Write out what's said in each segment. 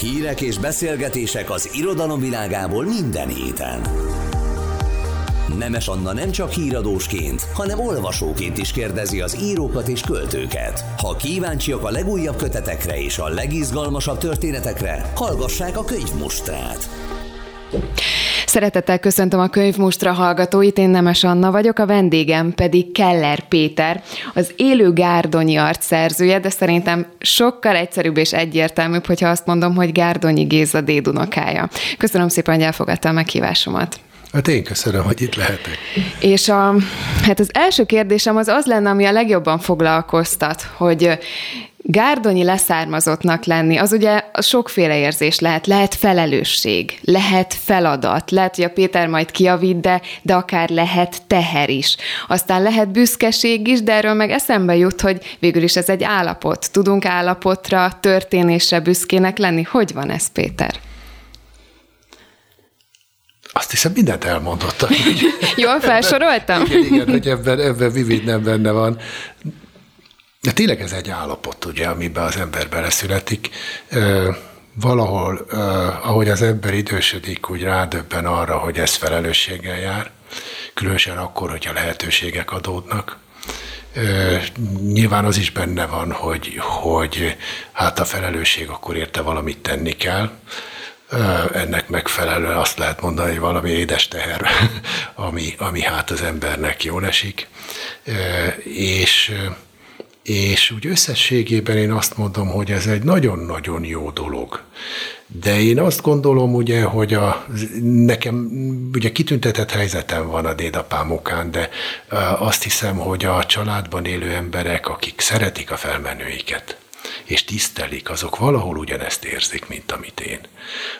Hírek és beszélgetések az irodalom világából minden héten. Nemes Anna nem csak híradósként, hanem olvasóként is kérdezi az írókat és költőket. Ha kíváncsiak a legújabb kötetekre és a legizgalmasabb történetekre, hallgassák a könyvmustrát. Szeretettel köszöntöm a könyvmustra hallgatóit, én Nemes Anna vagyok, a vendégem pedig Keller Péter, az élő Gárdonyi arc szerzője, de szerintem sokkal egyszerűbb és egyértelműbb, hogyha azt mondom, hogy Gárdonyi Géza dédunokája. Köszönöm szépen, hogy elfogadta a meghívásomat. Hát én köszönöm, hogy itt lehetek. És a, hát az első kérdésem az az lenne, ami a legjobban foglalkoztat, hogy Gárdonyi leszármazottnak lenni, az ugye sokféle érzés lehet. Lehet felelősség, lehet feladat, lehet, hogy a Péter majd kiavít, de, de akár lehet teher is. Aztán lehet büszkeség is, de erről meg eszembe jut, hogy végül is ez egy állapot. Tudunk állapotra, történésre büszkének lenni. Hogy van ez, Péter? Azt hiszem, mindent elmondottam. Jól felsoroltam? igen, igen, hogy ebben, ebben Vivid nem benne van. De tényleg ez egy állapot, ugye, amiben az ember beleszületik. Valahol, ahogy az ember idősödik, úgy rádöbben arra, hogy ez felelősséggel jár, különösen akkor, hogyha lehetőségek adódnak. Nyilván az is benne van, hogy, hogy hát a felelősség akkor érte valamit tenni kell, ennek megfelelően azt lehet mondani, hogy valami édes teher, ami, ami hát az embernek jól esik. És és úgy összességében én azt mondom, hogy ez egy nagyon-nagyon jó dolog. De én azt gondolom, ugye, hogy a, nekem ugye kitüntetett helyzetem van a dédapám okán, de azt hiszem, hogy a családban élő emberek, akik szeretik a felmenőiket, és tisztelik, azok valahol ugyanezt érzik, mint amit én.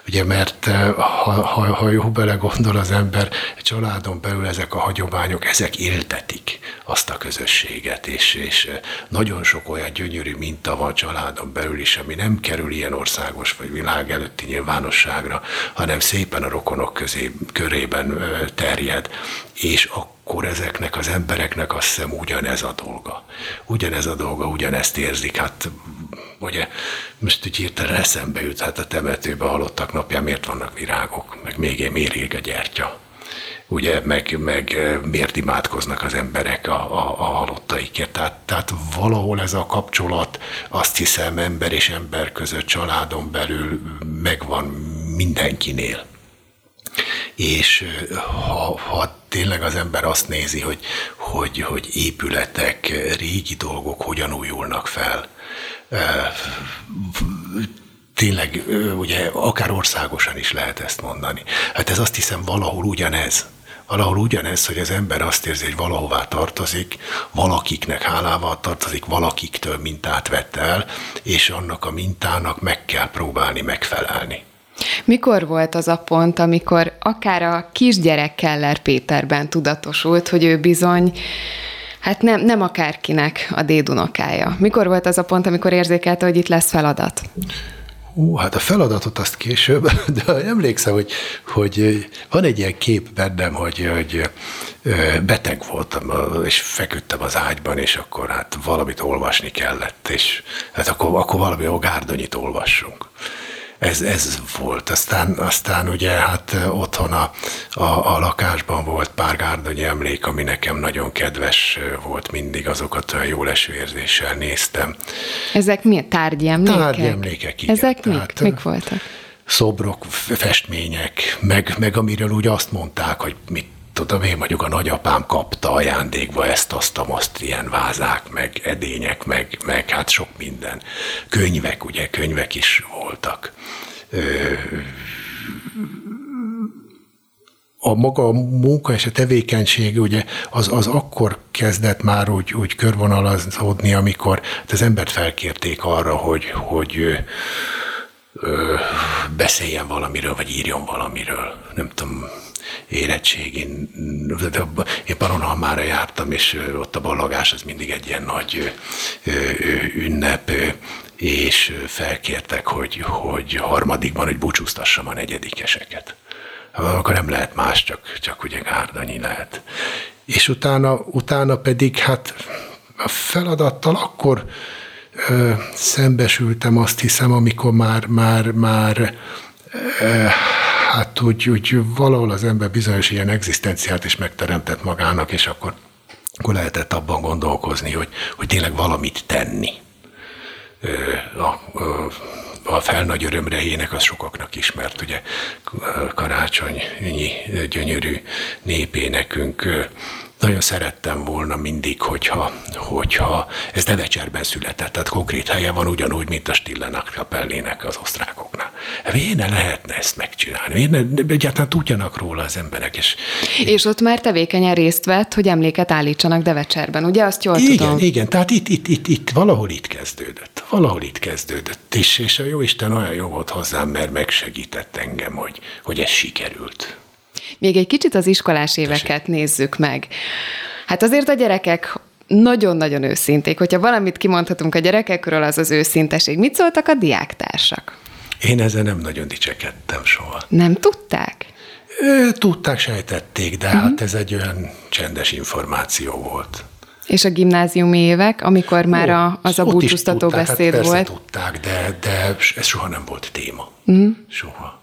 Ugye, mert eh, ha, ha, ha jó belegondol az ember, egy családon belül ezek a hagyományok, ezek éltetik azt a közösséget, és, és eh, nagyon sok olyan gyönyörű minta van családon belül is, ami nem kerül ilyen országos vagy világ előtti nyilvánosságra, hanem szépen a rokonok közé, körében eh, terjed, és akkor akkor ezeknek az embereknek azt hiszem ugyanez a dolga. Ugyanez a dolga, ugyanezt érzik. Hát ugye most úgy hirtelen eszembe jut, hát a temetőbe halottak napján miért vannak virágok, meg még miért ég a gyertya ugye, meg, meg miért imádkoznak az emberek a, a, a halottaikért. Tehát, tehát valahol ez a kapcsolat, azt hiszem, ember és ember között, családon belül megvan mindenkinél. És ha, ha tényleg az ember azt nézi, hogy, hogy, hogy épületek, régi dolgok hogyan újulnak fel, tényleg, ugye, akár országosan is lehet ezt mondani. Hát ez azt hiszem valahol ugyanez. Valahol ugyanez, hogy az ember azt érzi, hogy valahová tartozik, valakiknek hálával tartozik, valakiktől mintát vett el, és annak a mintának meg kell próbálni megfelelni. Mikor volt az a pont, amikor akár a kisgyerek Keller Péterben tudatosult, hogy ő bizony Hát nem, nem akárkinek a dédunokája. Mikor volt az a pont, amikor érzékelte, hogy itt lesz feladat? Ú, hát a feladatot azt később, de emlékszem, hogy, hogy van egy ilyen kép bennem, hogy, hogy beteg voltam, és feküdtem az ágyban, és akkor hát valamit olvasni kellett, és hát akkor, akkor valami Gárdonyit olvassunk ez, ez volt. Aztán, aztán ugye hát otthon a, a, a lakásban volt pár gárdonyi emlék, ami nekem nagyon kedves volt mindig, azokat olyan jó leső érzéssel néztem. Ezek mi? Tárgyi emlékek? Tárgyi emlékek, igen. Ezek mik? Tehát, mik voltak? Szobrok, festmények, meg, meg amiről úgy azt mondták, hogy mit tudom én, mondjuk a nagyapám kapta ajándékba ezt, azt, azt, ilyen vázák, meg edények, meg, meg hát sok minden. Könyvek, ugye, könyvek is voltak. a maga a munka és a tevékenység ugye az, az akkor kezdett már úgy, úgy körvonalazódni, amikor hát az embert felkérték arra, hogy, hogy ö, beszéljen valamiről, vagy írjon valamiről. Nem tudom, érettségén, én Paronhalmára jártam, és ott a ballagás az mindig egy ilyen nagy ünnep, és felkértek, hogy, hogy harmadikban, hogy búcsúztassam a negyedikeseket. Akkor nem lehet más, csak, csak ugye Gárdanyi lehet. És utána, utána pedig hát a feladattal akkor ö, szembesültem, azt hiszem, amikor már, már, már ö, hát úgy, úgy valahol az ember bizonyos ilyen egzisztenciát is megteremtett magának, és akkor, akkor lehetett abban gondolkozni, hogy, hogy tényleg valamit tenni. A, a, a fel nagy örömre ének az sokaknak ismert, ugye karácsonyi gyönyörű népénekünk nagyon szerettem volna mindig, hogyha, hogyha ez Devecserben született, tehát konkrét helye van ugyanúgy, mint a Stillenak kapellének az osztrákoknál. Miért ne lehetne ezt megcsinálni? Miért ne, egyáltalán tudjanak róla az emberek? És, és ott már tevékenyen részt vett, hogy emléket állítsanak Devecserben, ugye? Azt jól igen, tudom. Igen, tehát itt, itt, itt, itt valahol itt kezdődött. Valahol itt kezdődött. És, és a jó Isten olyan jó volt hozzám, mert megsegített engem, hogy, hogy ez sikerült. Még egy kicsit az iskolás éveket nézzük meg. Hát azért a gyerekek nagyon-nagyon őszinték. Hogyha valamit kimondhatunk a gyerekekről, az az őszinteség. Mit szóltak a diáktársak? Én ezzel nem nagyon dicsekedtem soha. Nem tudták? Ő, tudták, sejtették, de uh-huh. hát ez egy olyan csendes információ volt. És a gimnáziumi évek, amikor már a, az a búcsúztató beszéd hát volt? tudták, de, de ez soha nem volt téma. Uh-huh. Soha.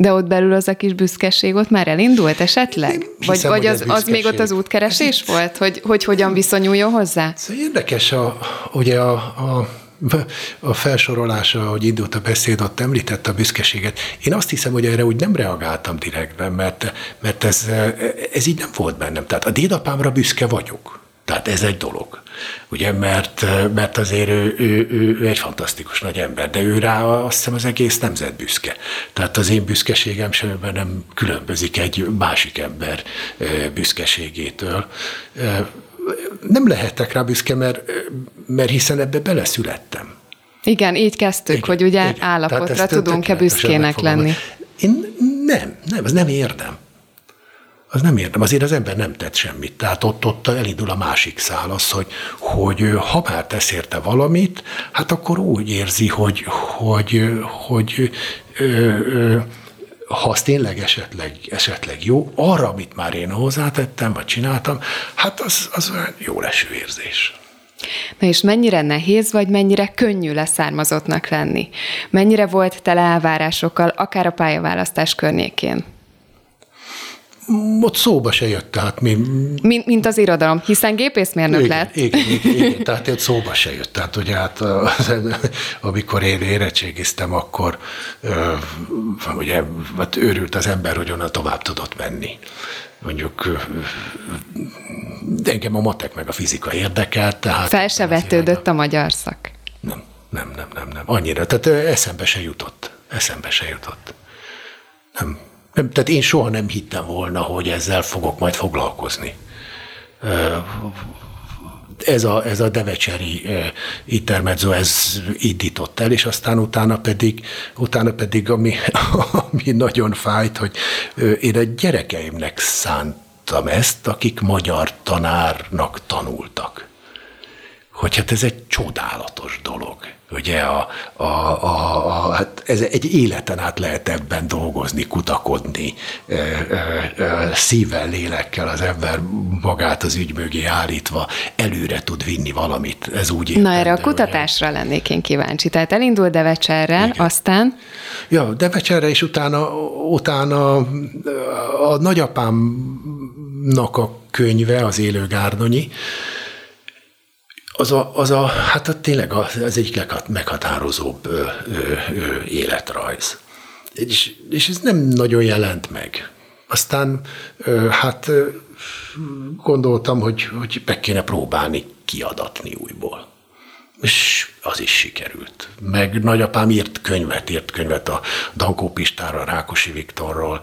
De ott belül az a kis büszkeség ott már elindult esetleg? Hiszem, vagy vagy az, az még ott az útkeresés volt, hogy, hogy hogyan viszonyuljon hozzá? Szóval érdekes, a, ugye a, a a felsorolása, hogy indult a beszéd, ott említette a büszkeséget. Én azt hiszem, hogy erre úgy nem reagáltam direktben, mert, mert ez, ez így nem volt bennem. Tehát a dédapámra büszke vagyok. Tehát ez egy dolog. Ugye, mert, mert azért ő, ő, ő, ő egy fantasztikus nagy ember, de ő rá azt hiszem az egész nemzet büszke. Tehát az én büszkeségem semmiben nem különbözik egy másik ember büszkeségétől. Nem lehetek rá büszke, mert, mert hiszen ebbe beleszülettem. Igen, így kezdtük, igen, hogy ugye igen. állapotra tudunk-e büszkének lenni. Én nem, nem, ez nem érdem az nem érdem. Azért az ember nem tett semmit. Tehát ott, ott elindul a másik szál az, hogy, hogy ha már tesz érte valamit, hát akkor úgy érzi, hogy, hogy, hogy ö, ö, ha az tényleg esetleg, esetleg jó, arra, amit már én hozzátettem, vagy csináltam, hát az, az jó leső érzés. Na és mennyire nehéz, vagy mennyire könnyű leszármazottnak lenni? Mennyire volt tele elvárásokkal, akár a pályaválasztás környékén? Ott szóba se jött, tehát mi... Mint, mint az irodalom, hiszen gépészmérnök igen, lett. Igen, igen, igen, tehát ott szóba se jött. Tehát ugye hát, amikor én érettségiztem, akkor ugye hát őrült az ember, hogy onnan tovább tudott menni. Mondjuk de engem a matek meg a fizika érdekelt. Tehát Fel se vetődött a magyar szak. Nem, nem, nem, nem, nem. Annyira, tehát eszembe se jutott. Eszembe se jutott. Nem, nem, tehát én soha nem hittem volna, hogy ezzel fogok majd foglalkozni. Ez a, ez a devecseri intermezzo, ez indított el, és aztán utána pedig, utána pedig ami, ami nagyon fájt, hogy én a gyerekeimnek szántam ezt, akik magyar tanárnak tanultak. Hogy hát ez egy csodálatos dolog Ugye a, a, a, a, hát ez egy életen át lehet ebben dolgozni, kutakodni, ö, ö, ö, szívvel, lélekkel az ember magát az ügy mögé állítva előre tud vinni valamit. Ez úgy Na erre a kutatásra ugye. lennék én kíváncsi. Tehát elindul Devecserrel, Igen. aztán? Ja, Devecserre, és utána, utána a nagyapámnak a könyve, az Élő Gárdonyi, az a, az a hát a, tényleg az egyik meghatározóbb ö, ö, ö, életrajz. És, és ez nem nagyon jelent meg. Aztán ö, hát ö, gondoltam, hogy, hogy meg kéne próbálni kiadatni újból. És az is sikerült. Meg nagyapám írt könyvet, írt könyvet a Dankó Pistára, Rákosi Viktorról,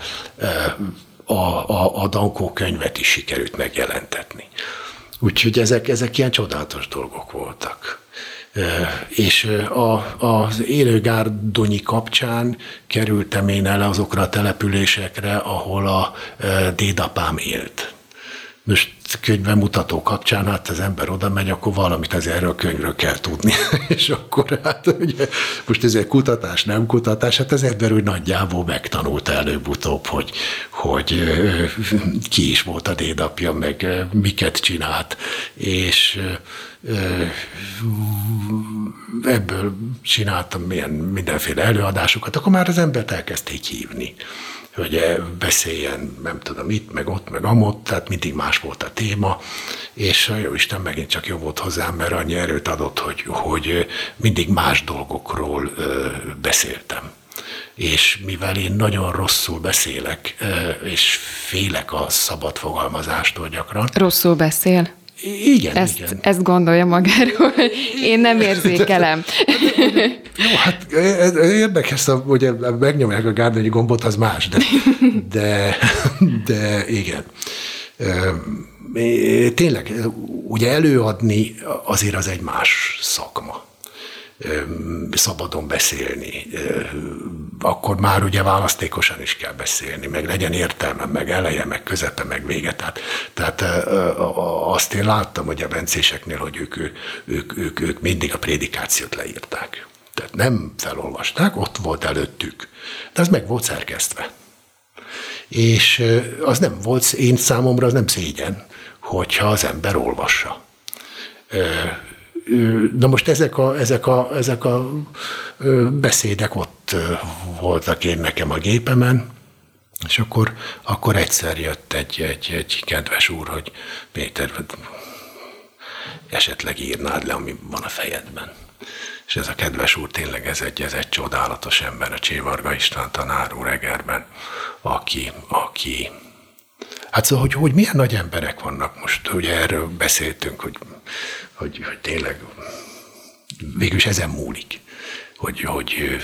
a, a, a Dankó könyvet is sikerült megjelentetni. Úgyhogy ezek, ezek ilyen csodálatos dolgok voltak. És a, az élőgárdonyi kapcsán kerültem én el azokra a településekre, ahol a dédapám élt. Most könyvemutató kapcsán, hát az ember oda megy, akkor valamit az erről a könyvről kell tudni. és akkor hát ugye, most ez egy kutatás, nem kutatás, hát az ember úgy nagyjából megtanult előbb-utóbb, hogy, hogy ki is volt a dédapja, meg miket csinált, és ebből csináltam milyen mindenféle előadásokat, akkor már az embert elkezdték hívni hogy beszéljen, nem tudom, itt, meg ott, meg amott, tehát mindig más volt a téma, és jó Isten megint csak jó volt hozzám, mert annyi erőt adott, hogy, hogy mindig más dolgokról beszéltem. És mivel én nagyon rosszul beszélek, és félek a szabad fogalmazástól gyakran. Rosszul beszél? Igen, ezt, igen. Ezt gondolja magáról, én nem érzékelem. Jó, hát érdekes, hogy megnyomják a gárdonyi gombot, az más, de, de, de igen. Tényleg, ugye előadni azért az egy más szakma szabadon beszélni, akkor már ugye választékosan is kell beszélni, meg legyen értelme, meg eleje, meg közepe, meg vége. Tehát, tehát azt én láttam, hogy a bencéseknél, hogy ők, ők, ők, ők mindig a prédikációt leírták. Tehát nem felolvasták, ott volt előttük. De az meg volt szerkesztve. És az nem volt, én számomra az nem szégyen, hogyha az ember olvassa Na most ezek a, ezek a, ezek a beszédek ott voltak én nekem a gépemen, és akkor, akkor egyszer jött egy, egy, egy kedves úr, hogy Péter, esetleg írnád le, ami van a fejedben. És ez a kedves úr tényleg ez egy, ez egy csodálatos ember, a Csévarga István tanár úr Egerben, aki, aki Hát szóval, hogy, hogy milyen nagy emberek vannak most, ugye erről beszéltünk, hogy hogy, hogy tényleg végül is ezen múlik, hogy, hogy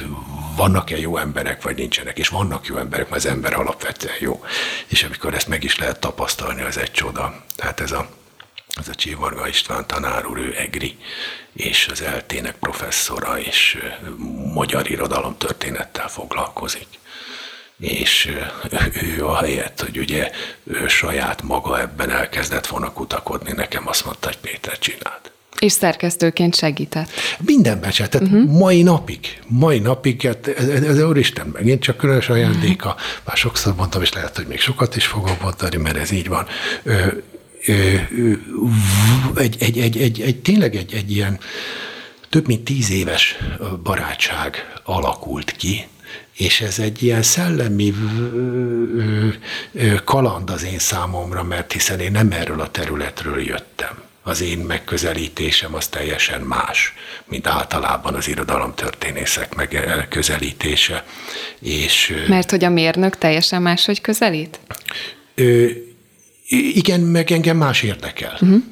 vannak-e jó emberek, vagy nincsenek, és vannak jó emberek, mert az ember alapvetően jó. És amikor ezt meg is lehet tapasztalni, az egy csoda. Tehát ez a, ez a Csivarga István tanár úr, ő EGRI, és az eltének professzora, és magyar irodalom történettel foglalkozik és ő a hogy ugye ő saját maga ebben elkezdett volna kutakodni, nekem azt mondta, hogy Péter csináld. És szerkesztőként segített. Mindenben se. Tehát uh-huh. mai napig, mai napig, hát ez, ez, ez Úristen megint csak különös ajándéka. Uh-huh. Már sokszor mondtam, és lehet, hogy még sokat is fogok mondani, mert ez így van. Ö, ö, egy, egy, egy, egy, egy, tényleg egy, egy ilyen több mint tíz éves barátság alakult ki, és ez egy ilyen szellemi kaland az én számomra, mert hiszen én nem erről a területről jöttem. Az én megközelítésem az teljesen más, mint általában az irodalomtörténészek megközelítése. És, mert hogy a mérnök teljesen máshogy közelít? Ö, igen, meg engem más érdekel. Uh-huh.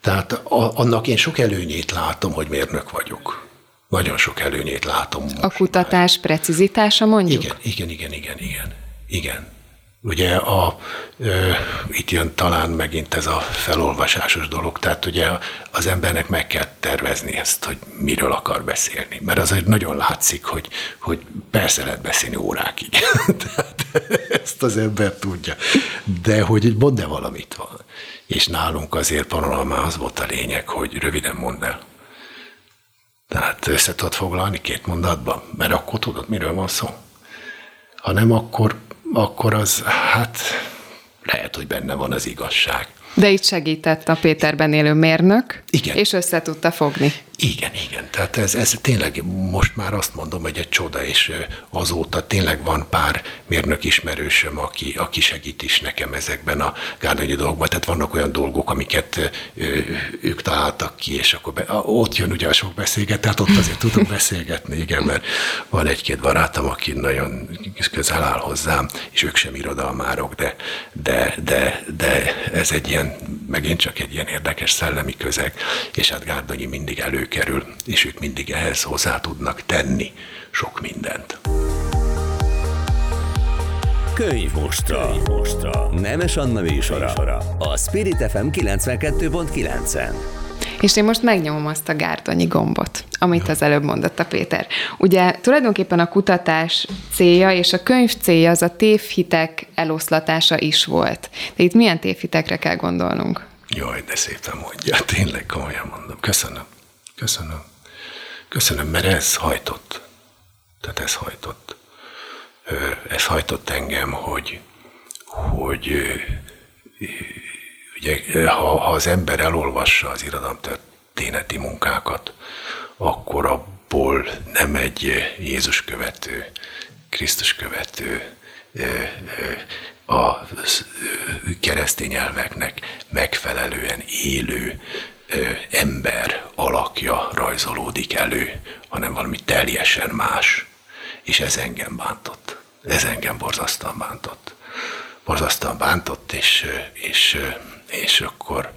Tehát a, annak én sok előnyét látom, hogy mérnök vagyok. Nagyon sok előnyét látom. A kutatás már. precizitása mondjuk? Igen, igen, igen, igen, igen. Igen. Ugye a, ö, itt jön talán megint ez a felolvasásos dolog, tehát ugye az embernek meg kell tervezni ezt, hogy miről akar beszélni. Mert azért nagyon látszik, hogy, hogy persze lehet beszélni órákig. tehát ezt az ember tudja. De hogy egy mondd valamit van. És nálunk azért az volt a lényeg, hogy röviden mondd el. Tehát össze tudod foglalni két mondatban, mert akkor tudod, miről van szó. Ha nem, akkor, akkor az, hát lehet, hogy benne van az igazság. De itt segített a Péterben élő mérnök, igen. és össze tudta fogni. Igen, igen. Tehát ez, ez tényleg most már azt mondom, hogy egy csoda, és azóta tényleg van pár mérnök ismerősöm, aki, aki segít is nekem ezekben a gárdonyi dolgokban. Tehát vannak olyan dolgok, amiket ők találtak ki, és akkor be, ott jön ugye a sok beszélget, tehát ott azért tudok beszélgetni, igen, mert van egy-két barátom, aki nagyon közel áll hozzám, és ők sem irodalmárok, de, de, de, de ez egy ilyen, megint csak egy ilyen érdekes szellemi közeg, és hát Gárdonyi mindig elő előkerül, és ők mindig ehhez hozzá tudnak tenni sok mindent. Könyv mostra. Könyv mostra. Nemes Anna műsora. A Spirit FM 92.9-en. És én most megnyomom azt a gárdonyi gombot, amit az előbb mondott a Péter. Ugye tulajdonképpen a kutatás célja és a könyv célja az a tévhitek eloszlatása is volt. De itt milyen tévhitekre kell gondolnunk? Jaj, de szépen mondja, tényleg komolyan mondom. Köszönöm. Köszönöm. Köszönöm, mert ez hajtott. Tehát ez hajtott. Ez hajtott engem, hogy, hogy ugye, ha, ha az ember elolvassa az irodalomtörténeti munkákat, akkor abból nem egy Jézus követő, Krisztus követő, a keresztény elveknek megfelelően élő ember alakja rajzolódik elő, hanem valami teljesen más. És ez engem bántott. Ez engem borzasztóan bántott. Borzasztóan bántott, és, és, és akkor,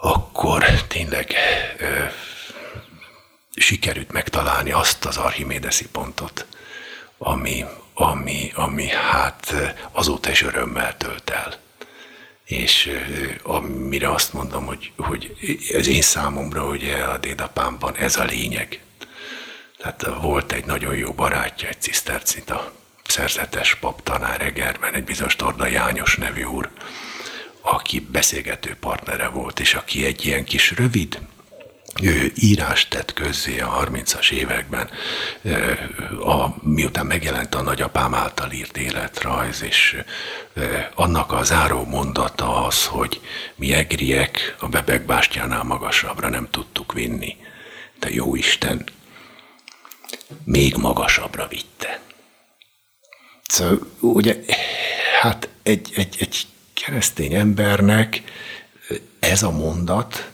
akkor tényleg ö, sikerült megtalálni azt az archimédeszi pontot, ami, ami, ami hát azóta is örömmel tölt el és amire azt mondom, hogy, hogy ez én számomra, hogy a dédapámban ez a lényeg. Tehát volt egy nagyon jó barátja, egy cisztercita szerzetes pap tanár Egerben, egy bizonyos Torda János nevű úr, aki beszélgető partnere volt, és aki egy ilyen kis rövid, ő írást tett közzé a 30-as években, a, miután megjelent a nagyapám által írt életrajz, és annak a záró mondata az, hogy mi egriek a bebek bástyánál magasabbra nem tudtuk vinni, de jó Isten még magasabbra vitte. Szóval ugye, hát egy, egy, egy keresztény embernek ez a mondat,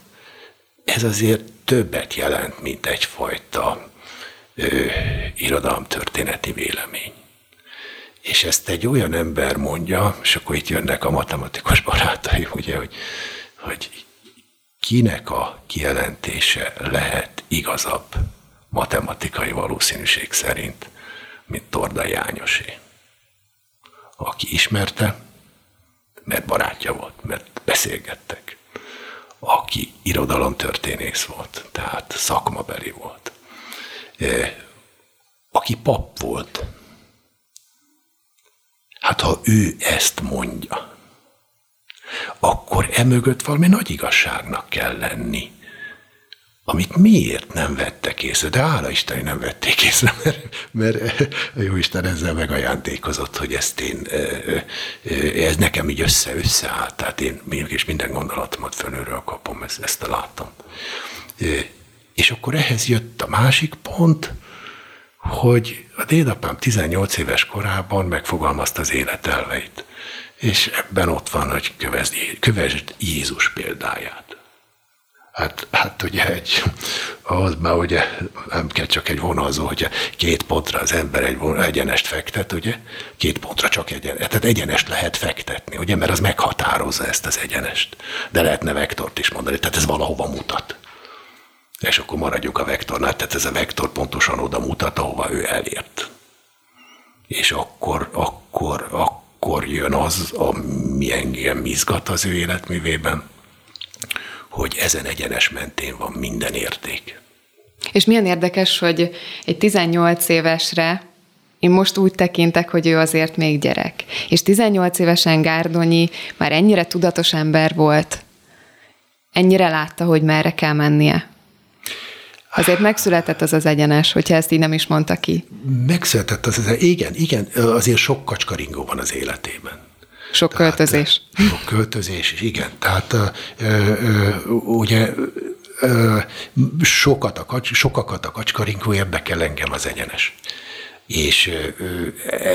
ez azért többet jelent, mint egyfajta ö, irodalomtörténeti vélemény. És ezt egy olyan ember mondja, és akkor itt jönnek a matematikus barátai, ugye, hogy, hogy kinek a kijelentése lehet igazabb matematikai valószínűség szerint, mint Torda Jányosé. Aki ismerte, mert barátja volt, mert beszélgettek aki irodalomtörténész volt, tehát szakmabeli volt, e, aki pap volt. Hát ha ő ezt mondja, akkor emögött valami nagy igazságnak kell lenni amit miért nem vettek észre, de hála Isten, nem vették észre, mert, mert a jó Isten ezzel megajándékozott, hogy ezt én, ez nekem így össze-összeállt, tehát én mégis minden gondolatomat fölülről kapom, ezt, ezt látom. És akkor ehhez jött a másik pont, hogy a dédapám 18 éves korában megfogalmazta az életelveit. És ebben ott van, hogy kövesd Jézus példáját. Hát, hát ugye egy, az már ugye nem kell csak egy vonalzó, hogy két pontra az ember egy vonal, egyenest fektet, ugye? Két pontra csak egyen, tehát egyenest lehet fektetni, ugye? Mert az meghatározza ezt az egyenest. De lehetne vektort is mondani, tehát ez valahova mutat. És akkor maradjuk a vektornál, tehát ez a vektor pontosan oda mutat, ahova ő elért. És akkor, akkor, akkor jön az, ami engem izgat az ő életművében, hogy ezen egyenes mentén van minden érték. És milyen érdekes, hogy egy 18 évesre én most úgy tekintek, hogy ő azért még gyerek. És 18 évesen Gárdonyi már ennyire tudatos ember volt, ennyire látta, hogy merre kell mennie. Azért megszületett az az egyenes, hogyha ezt így nem is mondta ki. Megszületett az az, igen, igen, azért sok kacskaringó van az életében. Sok Tehát, költözés. Sok költözés, igen. Tehát ö, ö, ugye ö, sokat a, sokakat a kacskarinkó érdekel engem az egyenes. És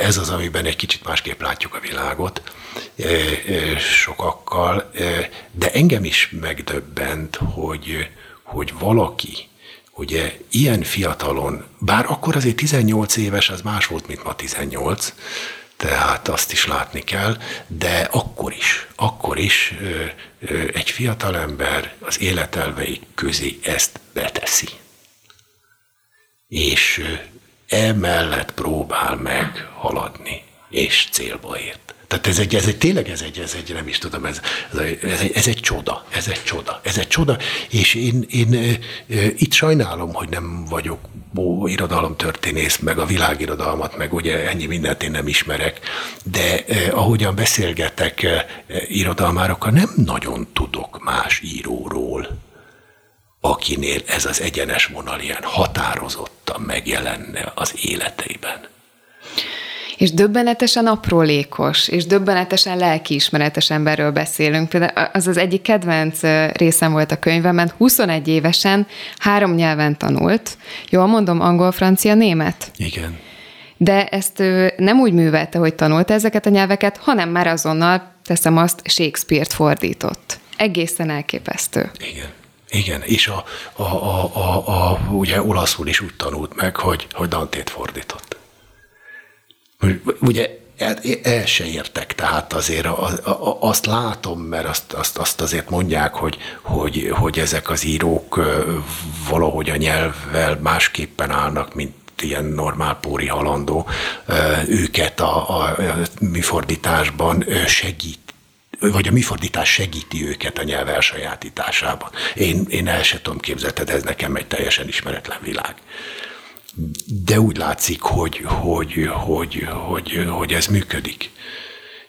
ez az, amiben egy kicsit másképp látjuk a világot, sokakkal, de engem is megdöbbent, hogy, hogy valaki, ugye ilyen fiatalon, bár akkor azért 18 éves, az más volt, mint ma 18, tehát azt is látni kell, de akkor is, akkor is egy fiatalember az életelvei közé ezt beteszi. És emellett próbál meg haladni, és célba ért. Tehát ez egy, ez egy tényleg ez egy, ez egy, nem is tudom, ez, ez, egy, ez egy csoda, ez egy csoda, ez egy csoda, és én, én, itt sajnálom, hogy nem vagyok ó, irodalomtörténész, meg a világirodalmat, meg ugye ennyi mindent én nem ismerek, de ahogyan beszélgetek irodalmárokkal, nem nagyon tudok más íróról, akinél ez az egyenes vonal ilyen határozottan megjelenne az életeiben és döbbenetesen aprólékos, és döbbenetesen lelkiismeretes emberről beszélünk. Például az az egyik kedvenc részem volt a könyvemben, 21 évesen három nyelven tanult. Jól mondom, angol, francia, német? Igen. De ezt ő nem úgy művelte, hogy tanulta ezeket a nyelveket, hanem már azonnal, teszem azt, Shakespeare-t fordított. Egészen elképesztő. Igen. Igen, és a, a, a, a, a, ugye olaszul is úgy tanult meg, hogy, hogy Dantét fordított. Ugye el, se értek, tehát azért azt látom, mert azt, azt, azt azért mondják, hogy, hogy, hogy ezek az írók valahogy a nyelvvel másképpen állnak, mint ilyen normál póri halandó, őket a, a, a mi fordításban segít vagy a mi fordítás segíti őket a nyelv elsajátításában. Én, én el sem tudom képzelni, ez nekem egy teljesen ismeretlen világ de úgy látszik, hogy, hogy, hogy, hogy, hogy ez működik.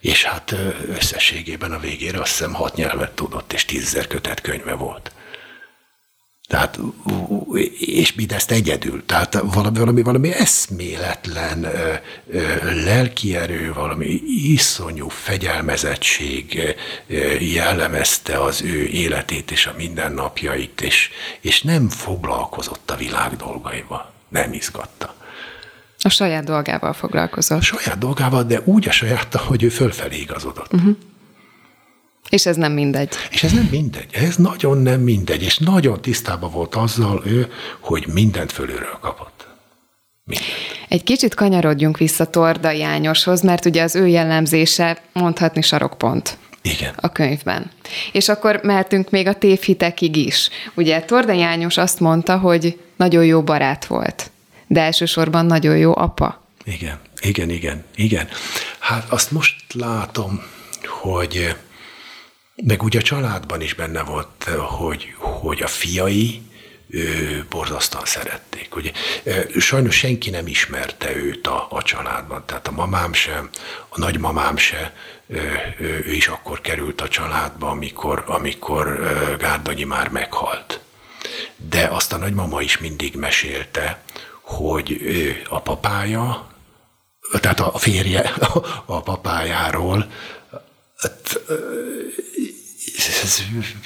És hát összességében a végére azt hiszem hat nyelvet tudott, és tízezer kötet könyve volt. Tehát, és mindezt egyedül. Tehát valami, valami, valami eszméletlen ö, ö, lelkierő, valami iszonyú fegyelmezettség ö, jellemezte az ő életét és a mindennapjait, és, és nem foglalkozott a világ dolgaival nem izgatta. A saját dolgával foglalkozott. A saját dolgával, de úgy a saját, hogy ő fölfelé igazodott. Uh-huh. És ez nem mindegy. És ez nem mindegy. Ez nagyon nem mindegy. És nagyon tisztában volt azzal ő, hogy mindent fölülről kapott. Mindent. Egy kicsit kanyarodjunk vissza Torda Jányoshoz, mert ugye az ő jellemzése mondhatni sarokpont. Igen. a könyvben. És akkor mehetünk még a tévhitekig is. Ugye Torda Jányos azt mondta, hogy nagyon jó barát volt, de elsősorban nagyon jó apa. Igen, igen, igen, igen. Hát azt most látom, hogy meg ugye a családban is benne volt, hogy, hogy a fiai ő, borzasztóan szerették. Ugye, sajnos senki nem ismerte őt a, a családban, tehát a mamám sem, a nagymamám se, ő is akkor került a családba, amikor, amikor Gárdonyi már meghalt. De azt a nagymama is mindig mesélte, hogy ő a papája, tehát a férje a papájáról, hát, ez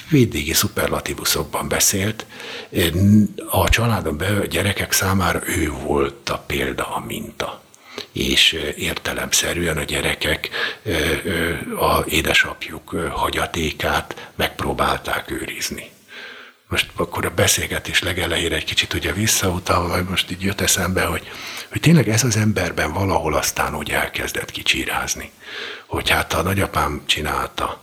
védvégi szuperlatívuszokban beszélt. A családon belül a gyerekek számára ő volt a példa, a minta és értelemszerűen a gyerekek a édesapjuk hagyatékát megpróbálták őrizni. Most akkor a beszélgetés legelejére egy kicsit ugye visszautalva, vagy most így jött eszembe, hogy, hogy tényleg ez az emberben valahol aztán úgy elkezdett kicsírázni, hogy hát a nagyapám csinálta,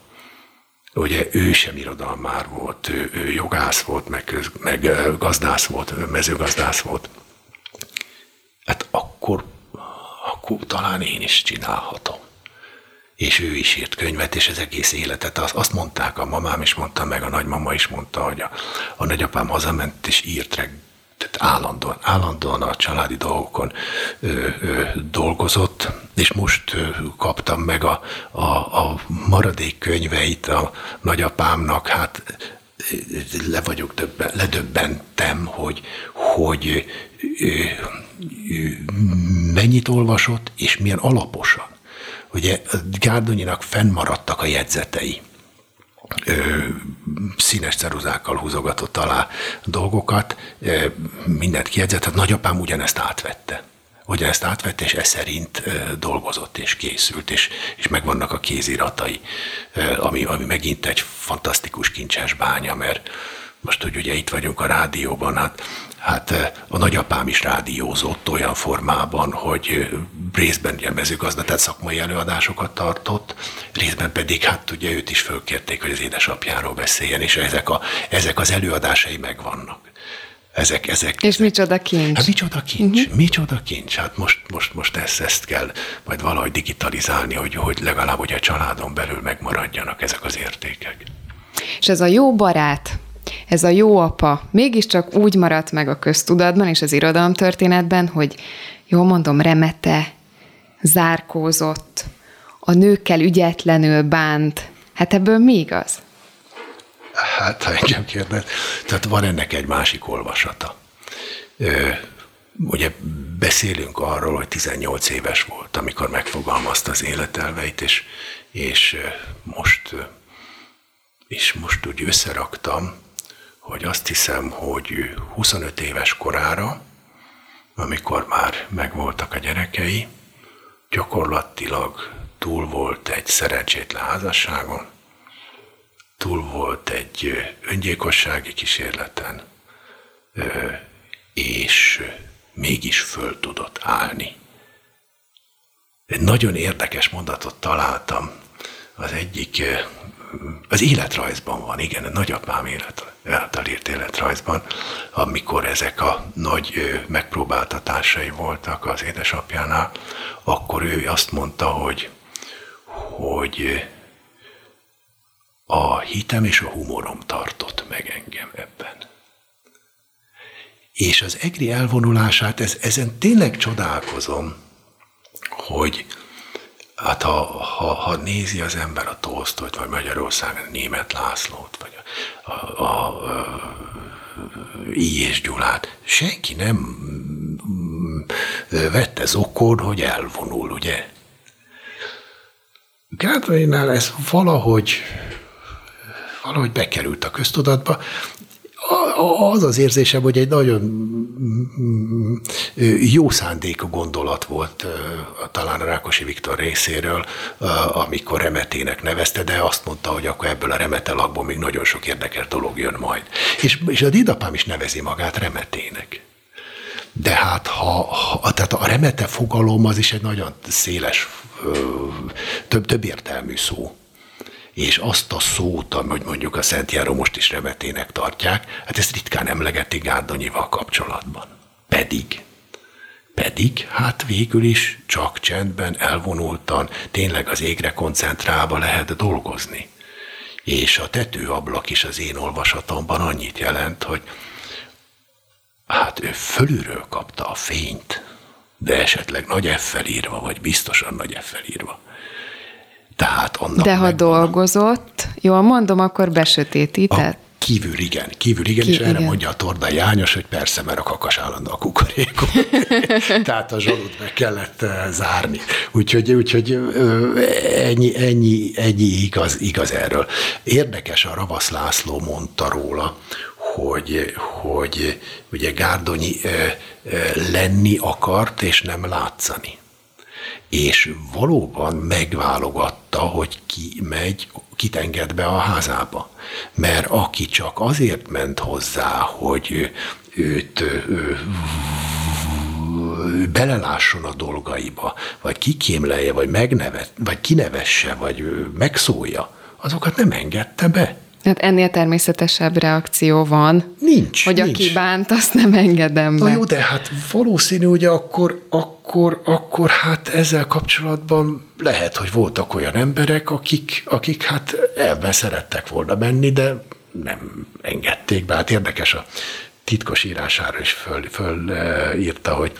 ugye ő sem irodalmár volt, ő, ő jogász volt, meg, köz, meg gazdász volt, mezőgazdász volt. Hát akkor akkor talán én is csinálhatom. És ő is írt könyvet, és az egész életet. Azt mondták, a mamám is mondta, meg a nagymama is mondta, hogy a, a nagyapám hazament, és írt reg, tehát állandóan, állandóan a családi dolgokon ö, ö, dolgozott, és most ö, kaptam meg a, a, a maradék könyveit a nagyapámnak, hát le vagyok többen, ledöbbentem, hogy, hogy mennyit olvasott, és milyen alaposan. Ugye Gárdonyinak fennmaradtak a jegyzetei. Ö, színes ceruzákkal húzogatott alá dolgokat, ö, mindent kijegyzett, hát nagyapám ugyanezt átvette. Ugyanezt átvette, és ez szerint ö, dolgozott és készült, és, és megvannak a kéziratai, ö, ami, ami megint egy fantasztikus kincses bánya, mert most, hogy ugye itt vagyunk a rádióban, hát Hát eh, a nagyapám is rádiózott olyan formában, hogy eh, részben ilyen mezőgazda, tehát szakmai előadásokat tartott, részben pedig hát ugye őt is fölkérték, hogy az édesapjáról beszéljen, és ezek, a, ezek az előadásai megvannak. Ezek, ezek, És micsoda kincs. Hát micsoda kincs, uh-huh. micsoda kincs. Hát most, most, most ezt, ezt kell majd valahogy digitalizálni, hogy, hogy legalább hogy a családon belül megmaradjanak ezek az értékek. És ez a jó barát, ez a jó apa mégiscsak úgy maradt meg a köztudatban és az irodalomtörténetben, hogy jól mondom, remete, zárkózott, a nőkkel ügyetlenül bánt. Hát ebből mi igaz? Hát, ha engem kérdez, tehát van ennek egy másik olvasata. Ö, ugye beszélünk arról, hogy 18 éves volt, amikor megfogalmazta az életelveit, és, és most, és most úgy összeraktam, hogy azt hiszem, hogy 25 éves korára, amikor már megvoltak a gyerekei, gyakorlatilag túl volt egy szerencsétlen házasságon, túl volt egy öngyilkossági kísérleten, és mégis föl tudott állni. Egy nagyon érdekes mondatot találtam az egyik, az életrajzban van, igen, a nagyapám élet, által írt életrajzban, amikor ezek a nagy megpróbáltatásai voltak az édesapjánál, akkor ő azt mondta, hogy, hogy a hitem és a humorom tartott meg engem ebben. És az egri elvonulását, ez, ezen tényleg csodálkozom, hogy hát ha, ha, ha nézi az ember a Tolsztoyt, vagy Magyarországon német Lászlót, vagy a, a, a, a és Gyulát, senki nem vette zokon, hogy elvonul, ugye? Gárdainnál ez valahogy valahogy bekerült a köztudatba. Az az érzésem, hogy egy nagyon jó szándékú gondolat volt talán a Rákosi Viktor részéről, amikor remetének nevezte, de azt mondta, hogy akkor ebből a remete lakból még nagyon sok érdekes dolog jön majd. És, és a dédapám is nevezi magát remetének. De hát ha, ha tehát a remete fogalom az is egy nagyon széles, több, több értelmű szó és azt a szót, hogy mondjuk a Szent Járó most is remetének tartják, hát ezt ritkán emlegetik Gárdonyival kapcsolatban. Pedig, pedig hát végül is csak csendben, elvonultan, tényleg az égre koncentrálva lehet dolgozni. És a tetőablak is az én olvasatomban annyit jelent, hogy hát ő fölülről kapta a fényt, de esetleg nagy f írva, vagy biztosan nagy f írva. Tehát annak De ha dolgozott, jól mondom, akkor besötétített? A kívül igen, kívül igen, Ki, és erre igen. mondja a Torda János, hogy persze, mert a kakas állandó a kukorékon. Tehát a zsalut meg kellett uh, zárni. Úgyhogy, úgyhogy ennyi, ennyi, ennyi igaz, igaz erről. Érdekes, a Ravasz László mondta róla, hogy, hogy ugye Gárdonyi uh, lenni akart, és nem látszani és valóban megválogatta, hogy ki megy, kit enged be a házába. Mert aki csak azért ment hozzá, hogy őt ő, belelásson a dolgaiba, vagy kikémlelje, vagy megnevet, vagy kinevesse, vagy megszólja, azokat nem engedte be. Hát ennél természetesebb reakció van. Nincs. Hogy nincs. aki bánt, azt nem engedem be. Na jó, de hát valószínű, hogy akkor, akkor, akkor hát ezzel kapcsolatban lehet, hogy voltak olyan emberek, akik, akik hát ebben szerettek volna menni, de nem engedték be. Hát érdekes a titkos írására is föl, fölírta, hogy,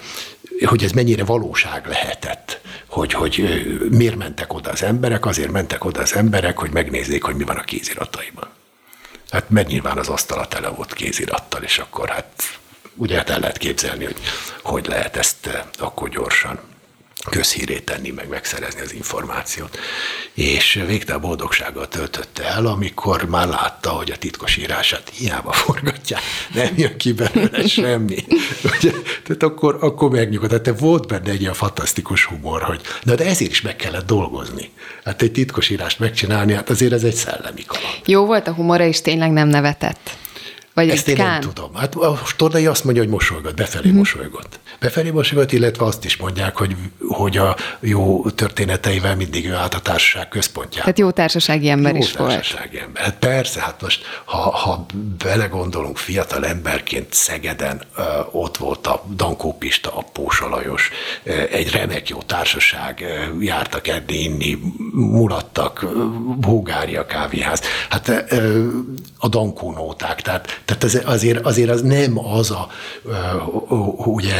hogy ez mennyire valóság lehetett hogy, hogy miért mentek oda az emberek, azért mentek oda az emberek, hogy megnézzék, hogy mi van a kézirataiban. Hát mert nyilván az asztala tele volt kézirattal, és akkor hát ugye hát el lehet képzelni, hogy hogy lehet ezt akkor gyorsan közhírét tenni, meg megszerezni az információt. És végtelen boldogsággal töltötte el, amikor már látta, hogy a titkos írását hiába forgatják, nem jön ki belőle semmi. Ugye, tehát akkor, akkor megnyugodt. Tehát volt benne egy ilyen fantasztikus humor, hogy de, de ezért is meg kellett dolgozni. Hát egy titkos írást megcsinálni, hát azért ez egy szellemi kaland. Jó volt a humora, és tényleg nem nevetett. Vagy Ezt én Kán? nem tudom. Hát a Tordai azt mondja, hogy mosolygott, befelé uh-huh. mosolygott. Befelé mosolygott, illetve azt is mondják, hogy, hogy a jó történeteivel mindig ő állt a társaság központjába. Tehát jó társasági ember jó is volt. társasági ember. Hát persze, hát most, ha, ha belegondolunk fiatal emberként Szegeden, ott volt a Dankó Pista, a Pósa Lajos, egy remek jó társaság, jártak enni, inni, mulattak, Bulgária kávéház, hát a Dankó nóták, tehát, tehát azért, azért az nem az a, ugye,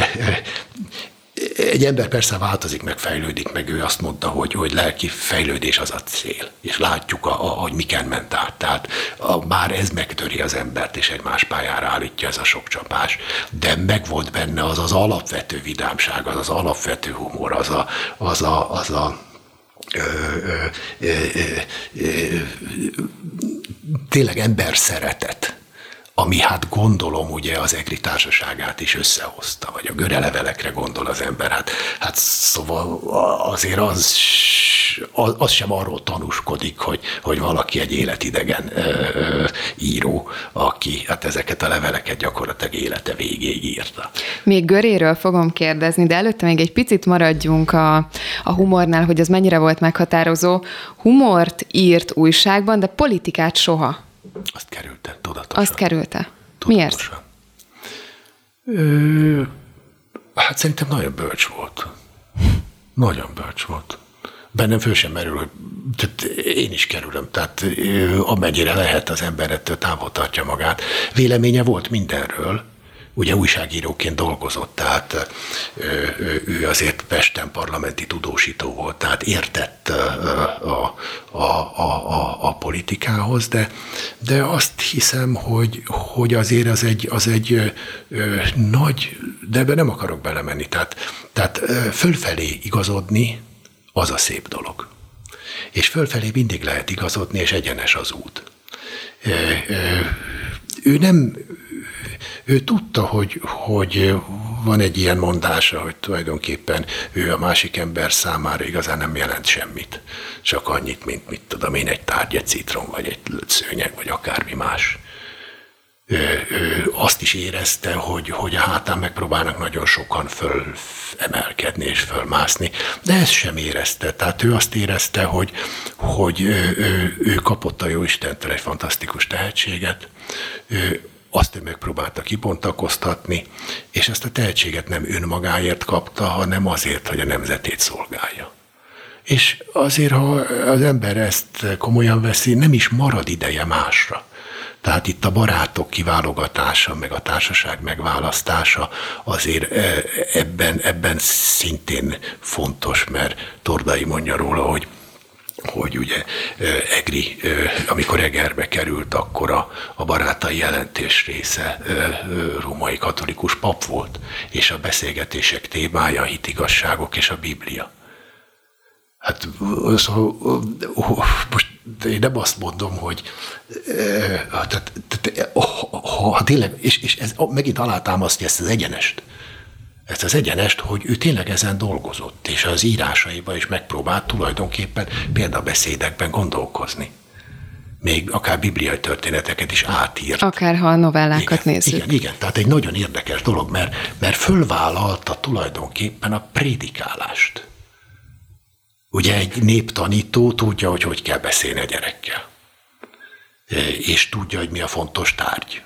egy ember persze változik, meg fejlődik, meg ő azt mondta, hogy, hogy lelki fejlődés az a cél, és látjuk, a, a, hogy miken ment át. Tehát a, már ez megtöri az embert, és egy más pályára állítja ez a sok csapás, de meg volt benne az az alapvető vidámság, az az alapvető humor, az a, az a, az a ö, ö, ö, ö, ö, tényleg ember szeretet ami hát gondolom ugye az EGRI társaságát is összehozta, vagy a görelevelekre gondol az ember. Hát, hát szóval azért az, az, sem arról tanúskodik, hogy, hogy valaki egy életidegen ö, ö, író, aki hát ezeket a leveleket gyakorlatilag élete végéig írta. Még Göréről fogom kérdezni, de előtte még egy picit maradjunk a, a humornál, hogy az mennyire volt meghatározó. Humort írt újságban, de politikát soha. Azt kerülte, tudatosan. Azt kerülte. Tudatosan. Miért? Ö, hát szerintem nagyon bölcs volt. Nagyon bölcs volt. Bennem föl sem merül, hogy tehát én is kerülöm, tehát amennyire lehet az ember ettől távol tartja magát. Véleménye volt mindenről, ugye újságíróként dolgozott, tehát ő azért Pesten parlamenti tudósító volt, tehát értett a, a, a, a, a politikához, de, de azt hiszem, hogy, hogy azért az egy, az egy nagy, de ebbe nem akarok belemenni, tehát, tehát fölfelé igazodni, az a szép dolog. És fölfelé mindig lehet igazodni, és egyenes az út. Ő nem, ő tudta, hogy, hogy van egy ilyen mondása, hogy tulajdonképpen ő a másik ember számára igazán nem jelent semmit. Csak annyit, mint mit tudom én, egy tárgy, egy citrom, vagy egy szőnyeg, vagy akármi más. Ő, ő azt is érezte, hogy, hogy a hátán megpróbálnak nagyon sokan fölemelkedni és fölmászni, de ezt sem érezte. Tehát ő azt érezte, hogy, hogy ő, ő, ő kapott a Jóistentől egy fantasztikus tehetséget, ő, azt ő megpróbálta kibontakoztatni, és ezt a tehetséget nem önmagáért kapta, hanem azért, hogy a nemzetét szolgálja. És azért, ha az ember ezt komolyan veszi, nem is marad ideje másra. Tehát itt a barátok kiválogatása, meg a társaság megválasztása azért e, ebben, ebben szintén fontos, mert Tordai mondja róla, hogy hogy ugye Egri, amikor Egerbe került, akkor a, a barátai jelentés része római katolikus pap volt, és a beszélgetések témája a hitigasságok és a Biblia. Hát szóval, most én nem azt mondom, hogy tehát, tehát, ha, ha tényleg, és, és ez megint alátámasztja ezt az egyenest, ezt az egyenest, hogy ő tényleg ezen dolgozott, és az írásaiba is megpróbált tulajdonképpen példabeszédekben gondolkozni. Még akár bibliai történeteket is átírt. Akár ha a novellákat igen, nézzük. Igen, igen, tehát egy nagyon érdekes dolog, mert, mert fölvállalta tulajdonképpen a prédikálást. Ugye egy néptanító tudja, hogy hogy kell beszélni a gyerekkel. És tudja, hogy mi a fontos tárgy.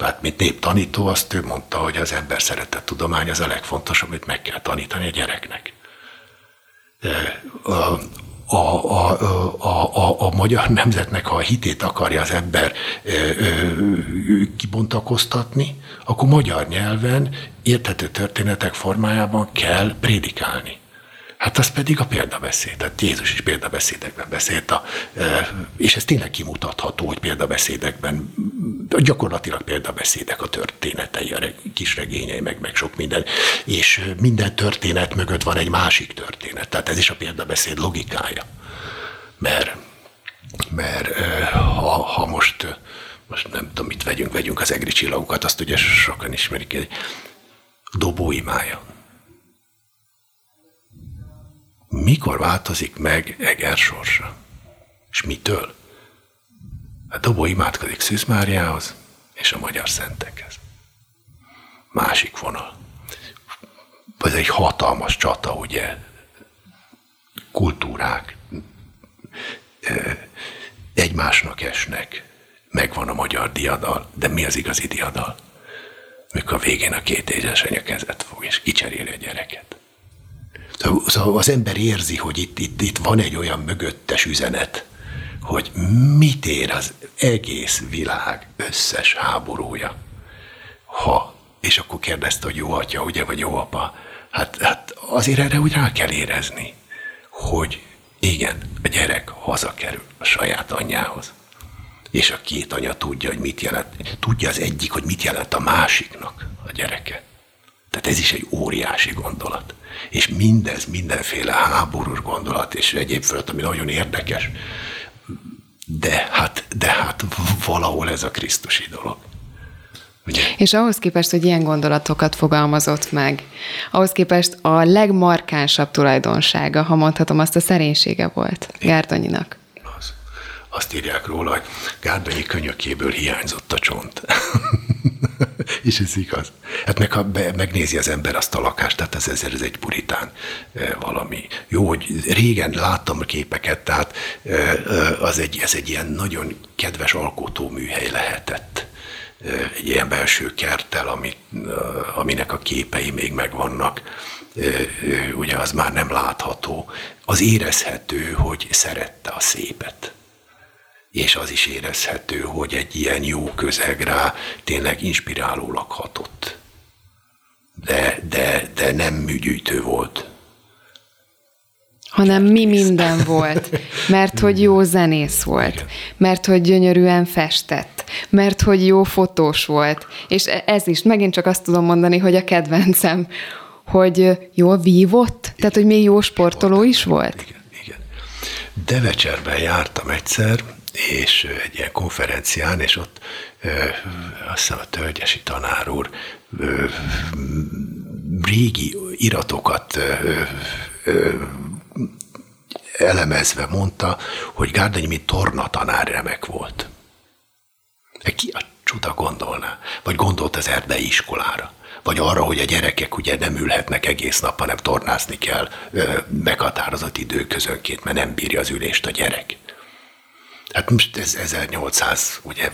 Tehát, mint néptanító, azt ő mondta, hogy az ember szeretett tudomány az a legfontosabb, amit meg kell tanítani a gyereknek. A, a, a, a, a, a magyar nemzetnek, ha a hitét akarja az ember kibontakoztatni, akkor magyar nyelven érthető történetek formájában kell prédikálni. Hát az pedig a példabeszéd. Tehát Jézus is példabeszédekben beszélt, a, és ez tényleg kimutatható, hogy példabeszédekben, gyakorlatilag példabeszédek a történetei, a kis regényei, meg, meg sok minden. És minden történet mögött van egy másik történet. Tehát ez is a példabeszéd logikája. Mert, mert ha, ha most, most nem tudom, mit vegyünk, vegyünk az egri csillagokat, azt ugye sokan ismerik, egy dobóimája mikor változik meg Eger sorsa? És mitől? A dobó imádkozik Szűz Máriához, és a magyar szentekhez. Másik vonal. Ez egy hatalmas csata, ugye, kultúrák egymásnak esnek, megvan a magyar diadal, de mi az igazi diadal? Mikor a végén a két édesanyja kezet fog, és kicseréli a gyereket. Szóval az ember érzi, hogy itt, itt, itt van egy olyan mögöttes üzenet, hogy mit ér az egész világ összes háborúja. Ha, és akkor kérdezte, hogy jó atya, ugye, vagy jó apa. Hát, hát azért erre úgy rá kell érezni, hogy igen, a gyerek hazakerül a saját anyjához. És a két anya tudja, hogy mit jelent. Tudja az egyik, hogy mit jelent a másiknak a gyereke. Tehát ez is egy óriási gondolat. És mindez mindenféle háborús gondolat, és egyéb fölött, ami nagyon érdekes. De hát, de hát valahol ez a Krisztusi dolog. Ugye? És ahhoz képest, hogy ilyen gondolatokat fogalmazott meg, ahhoz képest a legmarkánsabb tulajdonsága, ha mondhatom, azt a szerénysége volt Gárdonyinak. Az. Azt írják róla, hogy Gárdonyi könyökéből hiányzott a csont. és ez igaz. Hát meg ha be, megnézi az ember azt a lakást, tehát ez, ez, ez egy puritán e, valami. Jó, hogy régen láttam a képeket, tehát e, az egy, ez egy ilyen nagyon kedves alkotóműhely lehetett egy ilyen belső kerttel, amit, aminek a képei még megvannak, ugye az már nem látható, az érezhető, hogy szerette a szépet. És az is érezhető, hogy egy ilyen jó közeg rá tényleg inspirálólag hatott. De, de, de nem műgyűjtő volt hanem mi minden volt. Mert hogy jó zenész volt, mert hogy gyönyörűen festett, mert hogy jó fotós volt. És e- ez is, megint csak azt tudom mondani, hogy a kedvencem, hogy jól vívott, tehát hogy még jó sportoló is volt. Igen, igen. Devecserben jártam egyszer, és egy ilyen konferencián, és ott ö, azt hiszem a Tölgyesi tanár úr ö, régi iratokat ö, ö, elemezve mondta, hogy Gárdonyi, tornatanár remek volt. Ki a csuda gondolná? Vagy gondolt az erdei iskolára? Vagy arra, hogy a gyerekek ugye nem ülhetnek egész nap, hanem tornázni kell meghatározott időközönként, mert nem bírja az ülést a gyerek. Hát most ez 1800, ugye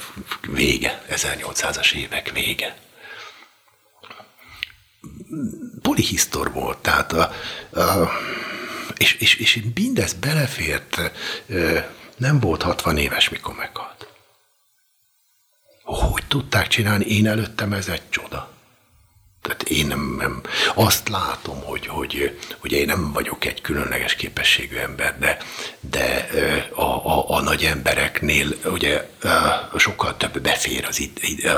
vége, 1800-as évek vége. Polihisztor volt, tehát a, a és, és, és mindez belefért, nem volt 60 éves, mikor meghalt. Hogy tudták csinálni? Én előttem ez egy csoda. Tehát én nem, nem azt látom, hogy, hogy, hogy én nem vagyok egy különleges képességű ember, de, de a, a, a nagy embereknél ugye sokkal több befér az,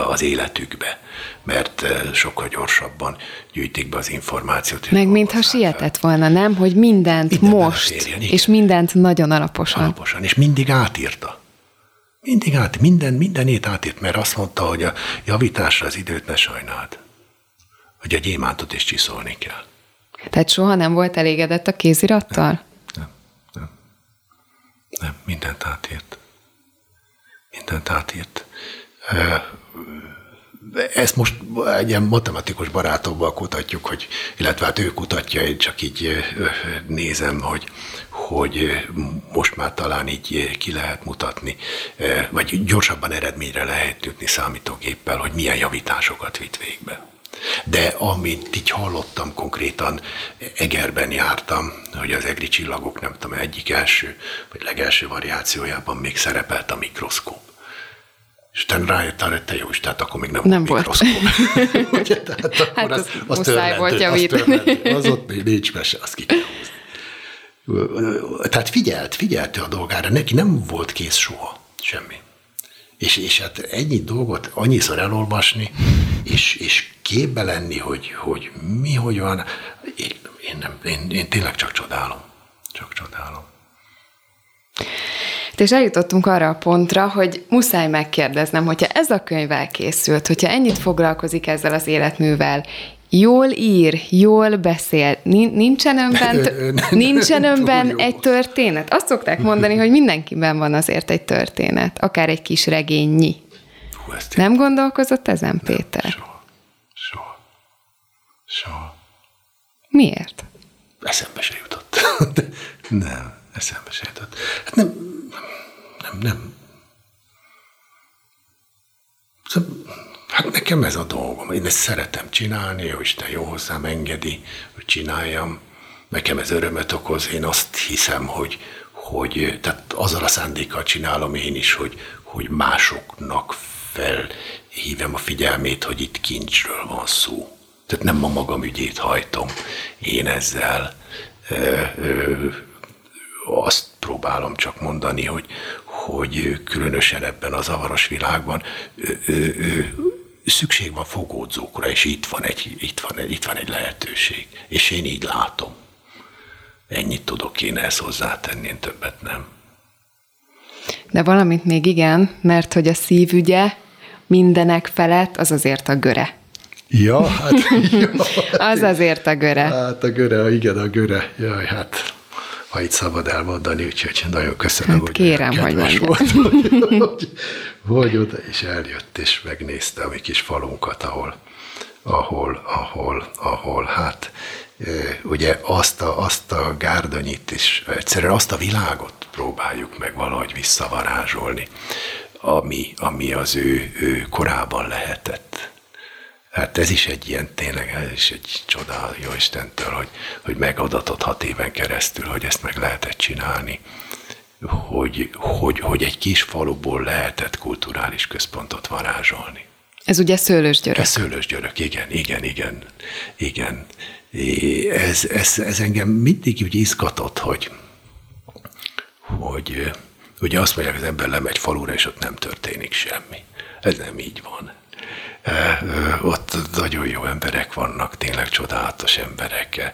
az életükbe, mert minden gyorsabban gyűjtik be az információt. Meg mintha sietett volna, nem? Hogy mindent Minden most, beférjen, és mindent nagyon alaposan. Alaposan, és mindig átírta. Mindig át, minden, mindenét átírt, mert azt mondta, hogy a javításra az időt ne sajnáld hogy a gyémántot is csiszolni kell. Tehát soha nem volt elégedett a kézirattal? Nem, nem, nem. nem mindent átírt. Mindent átírt. Ezt most egy ilyen matematikus barátokkal kutatjuk, hogy, illetve hát ő kutatja, én csak így nézem, hogy, hogy most már talán így ki lehet mutatni, vagy gyorsabban eredményre lehet jutni számítógéppel, hogy milyen javításokat vitt végbe. De amit így hallottam konkrétan, Egerben jártam, hogy az egri csillagok, nem tudom, egyik első, vagy legelső variációjában még szerepelt a mikroszkóp. És utána rájöttem, hogy te jó is, tehát akkor még nem, nem volt mikroszkóp. Ugye, tehát akkor hát az, az, az muszáj volt javítani. Az, az ott még nincs mese, azt ki kell húzni. Tehát figyelt, figyelte a dolgára, neki nem volt kész soha semmi. És, és hát ennyi dolgot annyiszor elolvasni, és, és képbe lenni, hogy, hogy mi, hogy van, én, nem, én, én tényleg csak csodálom. Csak csodálom. És eljutottunk arra a pontra, hogy muszáj megkérdeznem, hogyha ez a könyv elkészült, hogyha ennyit foglalkozik ezzel az életművel, jól ír, jól beszél, nincsen önben, nincsen önben egy történet? Azt szokták mondani, hogy mindenkiben van azért egy történet, akár egy kis regénynyi. Hú, Nem gondolkozott ezen, Péter? Soha. Soha. Soha. Miért? Eszembe se jutott. Nem, eszembe se jutott. Hát nem, nem, nem. Szóval, hát nekem ez a dolgom. Én ezt szeretem csinálni, jó Isten jó hozzám engedi, hogy csináljam. Nekem ez örömet okoz. Én azt hiszem, hogy, hogy tehát azzal a szándékkal csinálom én is, hogy, hogy másoknak felhívem a figyelmét, hogy itt kincsről van szó. Tehát nem a magam ügyét hajtom én ezzel. Ö, ö, azt próbálom csak mondani, hogy, hogy különösen ebben a zavaros világban ö, ö, ö, szükség van fogódzókra, és itt van, egy, itt, van, itt van egy lehetőség. És én így látom. Ennyit tudok én ezt hozzátenni, én többet nem. De valamit még igen, mert hogy a szívügye mindenek felett az azért a göre. Ja, hát jó. Az azért a göre. Hát a göre, igen, a göre. Jaj, hát ha itt szabad elmondani, úgyhogy nagyon köszönöm, Hát hogy kérem, hogy kedves mondjad. volt, hogy, hogy, hogy oda is eljött, és megnézte a mi kis falunkat, ahol, ahol, ahol, ahol, hát ugye azt a, azt a gárdonyit is, egyszerűen azt a világot próbáljuk meg valahogy visszavarázsolni, ami, ami az ő, ő korában lehetett. Hát ez is egy ilyen, tényleg, ez is egy csoda jó Istentől, hogy, hogy megadatott hat éven keresztül, hogy ezt meg lehetett csinálni, hogy, hogy, hogy egy kis faluból lehetett kulturális központot varázsolni. Ez ugye szőlős györök. Ez szőlős györök, igen, igen, igen, igen. Ez, ez, ez engem mindig úgy izgatott, hogy, hogy ugye azt mondják, az ember lemegy falura, és ott nem történik semmi. Ez nem így van. Ott nagyon jó emberek vannak, tényleg csodálatos emberek,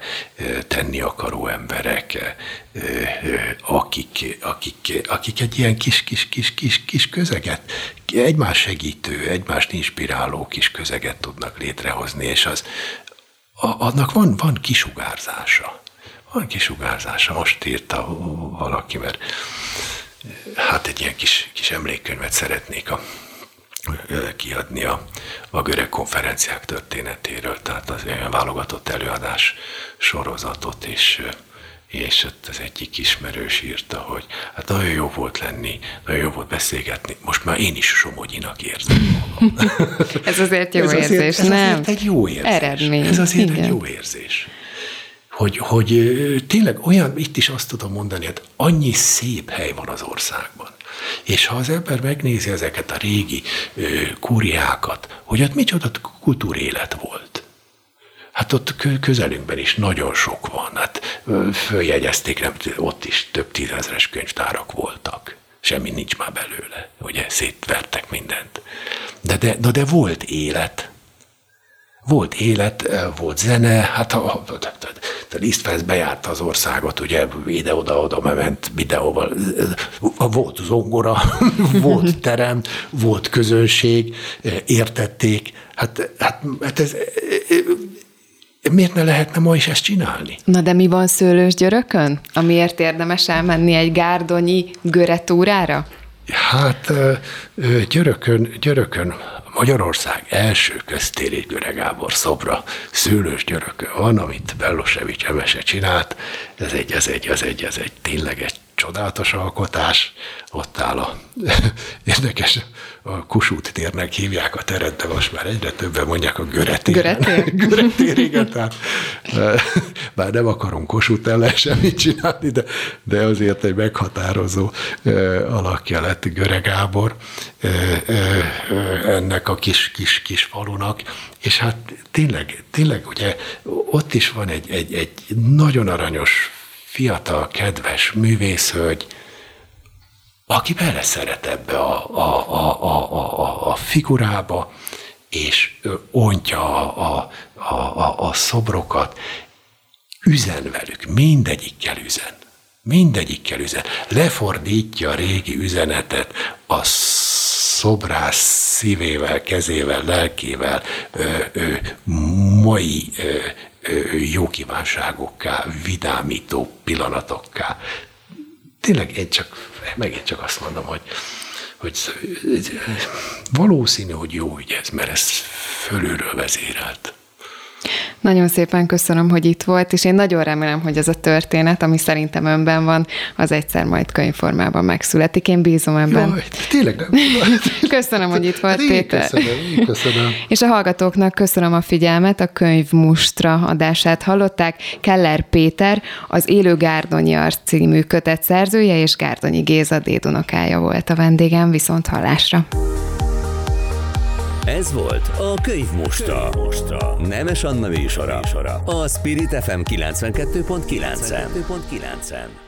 tenni akaró emberek, akik, akik, akik egy ilyen kis, kis, kis, kis, kis közeget, egymás segítő, egymást inspiráló kis közeget tudnak létrehozni, és az, annak van, van kisugárzása. Van kisugárzása. Most írta valaki, mert hát egy ilyen kis, kis emlékkönyvet szeretnék a, kiadni a, a görög konferenciák történetéről, tehát az ilyen válogatott előadás sorozatot, és és ott az egyik ismerős írta, hogy hát nagyon jó volt lenni, nagyon jó volt beszélgetni, most már én is somogyinak érzem magam. Ez azért jó ez érzés, azért, ez nem? azért egy jó érzés. Eredmény. Ez azért Igen. egy jó érzés. Hogy, hogy tényleg olyan, itt is azt tudom mondani, hogy annyi szép hely van az országban. És ha az ember megnézi ezeket a régi ö, kúriákat, hogy ott micsoda kultúrélet volt. Hát ott kö- közelünkben is nagyon sok van. Hát följegyezték, nem, ott is több tízezres könyvtárak voltak. Semmi nincs már belőle, ugye szétvertek mindent. De, de, de, de volt élet. Volt élet, ö, volt zene, hát a, a, a, a Liszt bejárta az országot, ugye ide-oda-oda ment videóval, volt zongora, volt terem, volt közönség, értették, hát, hát, hát ez, miért ne lehetne ma is ezt csinálni? Na de mi van szőlős györökön? Amiért érdemes elmenni egy gárdonyi göretúrára? Hát Györökön, Györökön Magyarország első köztéri Göre Gábor szobra szőlős Györökön van, amit Bellosevics Emese csinált. Ez egy, ez egy, ez egy, ez egy tényleg egy csodálatos alkotás. Ott áll a érdekes, a Kossuth térnek hívják a teret, de most már egyre többen mondják a Göretér. Göretér? Göretér, igen, tehát eh, bár nem akarunk Kossuth ellen semmit csinálni, de, de azért egy meghatározó alakja lett Göre Gábor ennek a kis, kis, kis falunak, és hát tényleg, tényleg ugye ott is van egy, egy, egy nagyon aranyos, fiatal, kedves művészhölgy, aki beleszeret ebbe a, a, a, a, a, a, figurába, és ontja a, a, a, a, a szobrokat, üzen velük, mindegyikkel üzen. Mindegyikkel üzen. Lefordítja a régi üzenetet a szobrász szívével, kezével, lelkével, ö, ö, mai ö, jó kívánságokká, vidámító pillanatokká. Tényleg én csak, megint csak azt mondom, hogy, hogy valószínű, hogy jó ügy ez, mert ez fölülről vezérelt. Nagyon szépen köszönöm, hogy itt volt, és én nagyon remélem, hogy ez a történet, ami szerintem önben van, az egyszer majd könyvformában megszületik. Én bízom ebben. Jaj, tényleg nem. köszönöm, hogy itt volt, én Péter. Köszönöm, én köszönöm. És a hallgatóknak köszönöm a figyelmet, a könyv Mustra adását hallották. Keller Péter, az Élő Gárdonyi Arc című kötet szerzője, és Gárdonyi Géza dédunokája volt a vendégem, viszont hallásra. Ez volt a Könyv Mostra. Mostra. Nemes Anna műsora. A Spirit FM 92.9-en.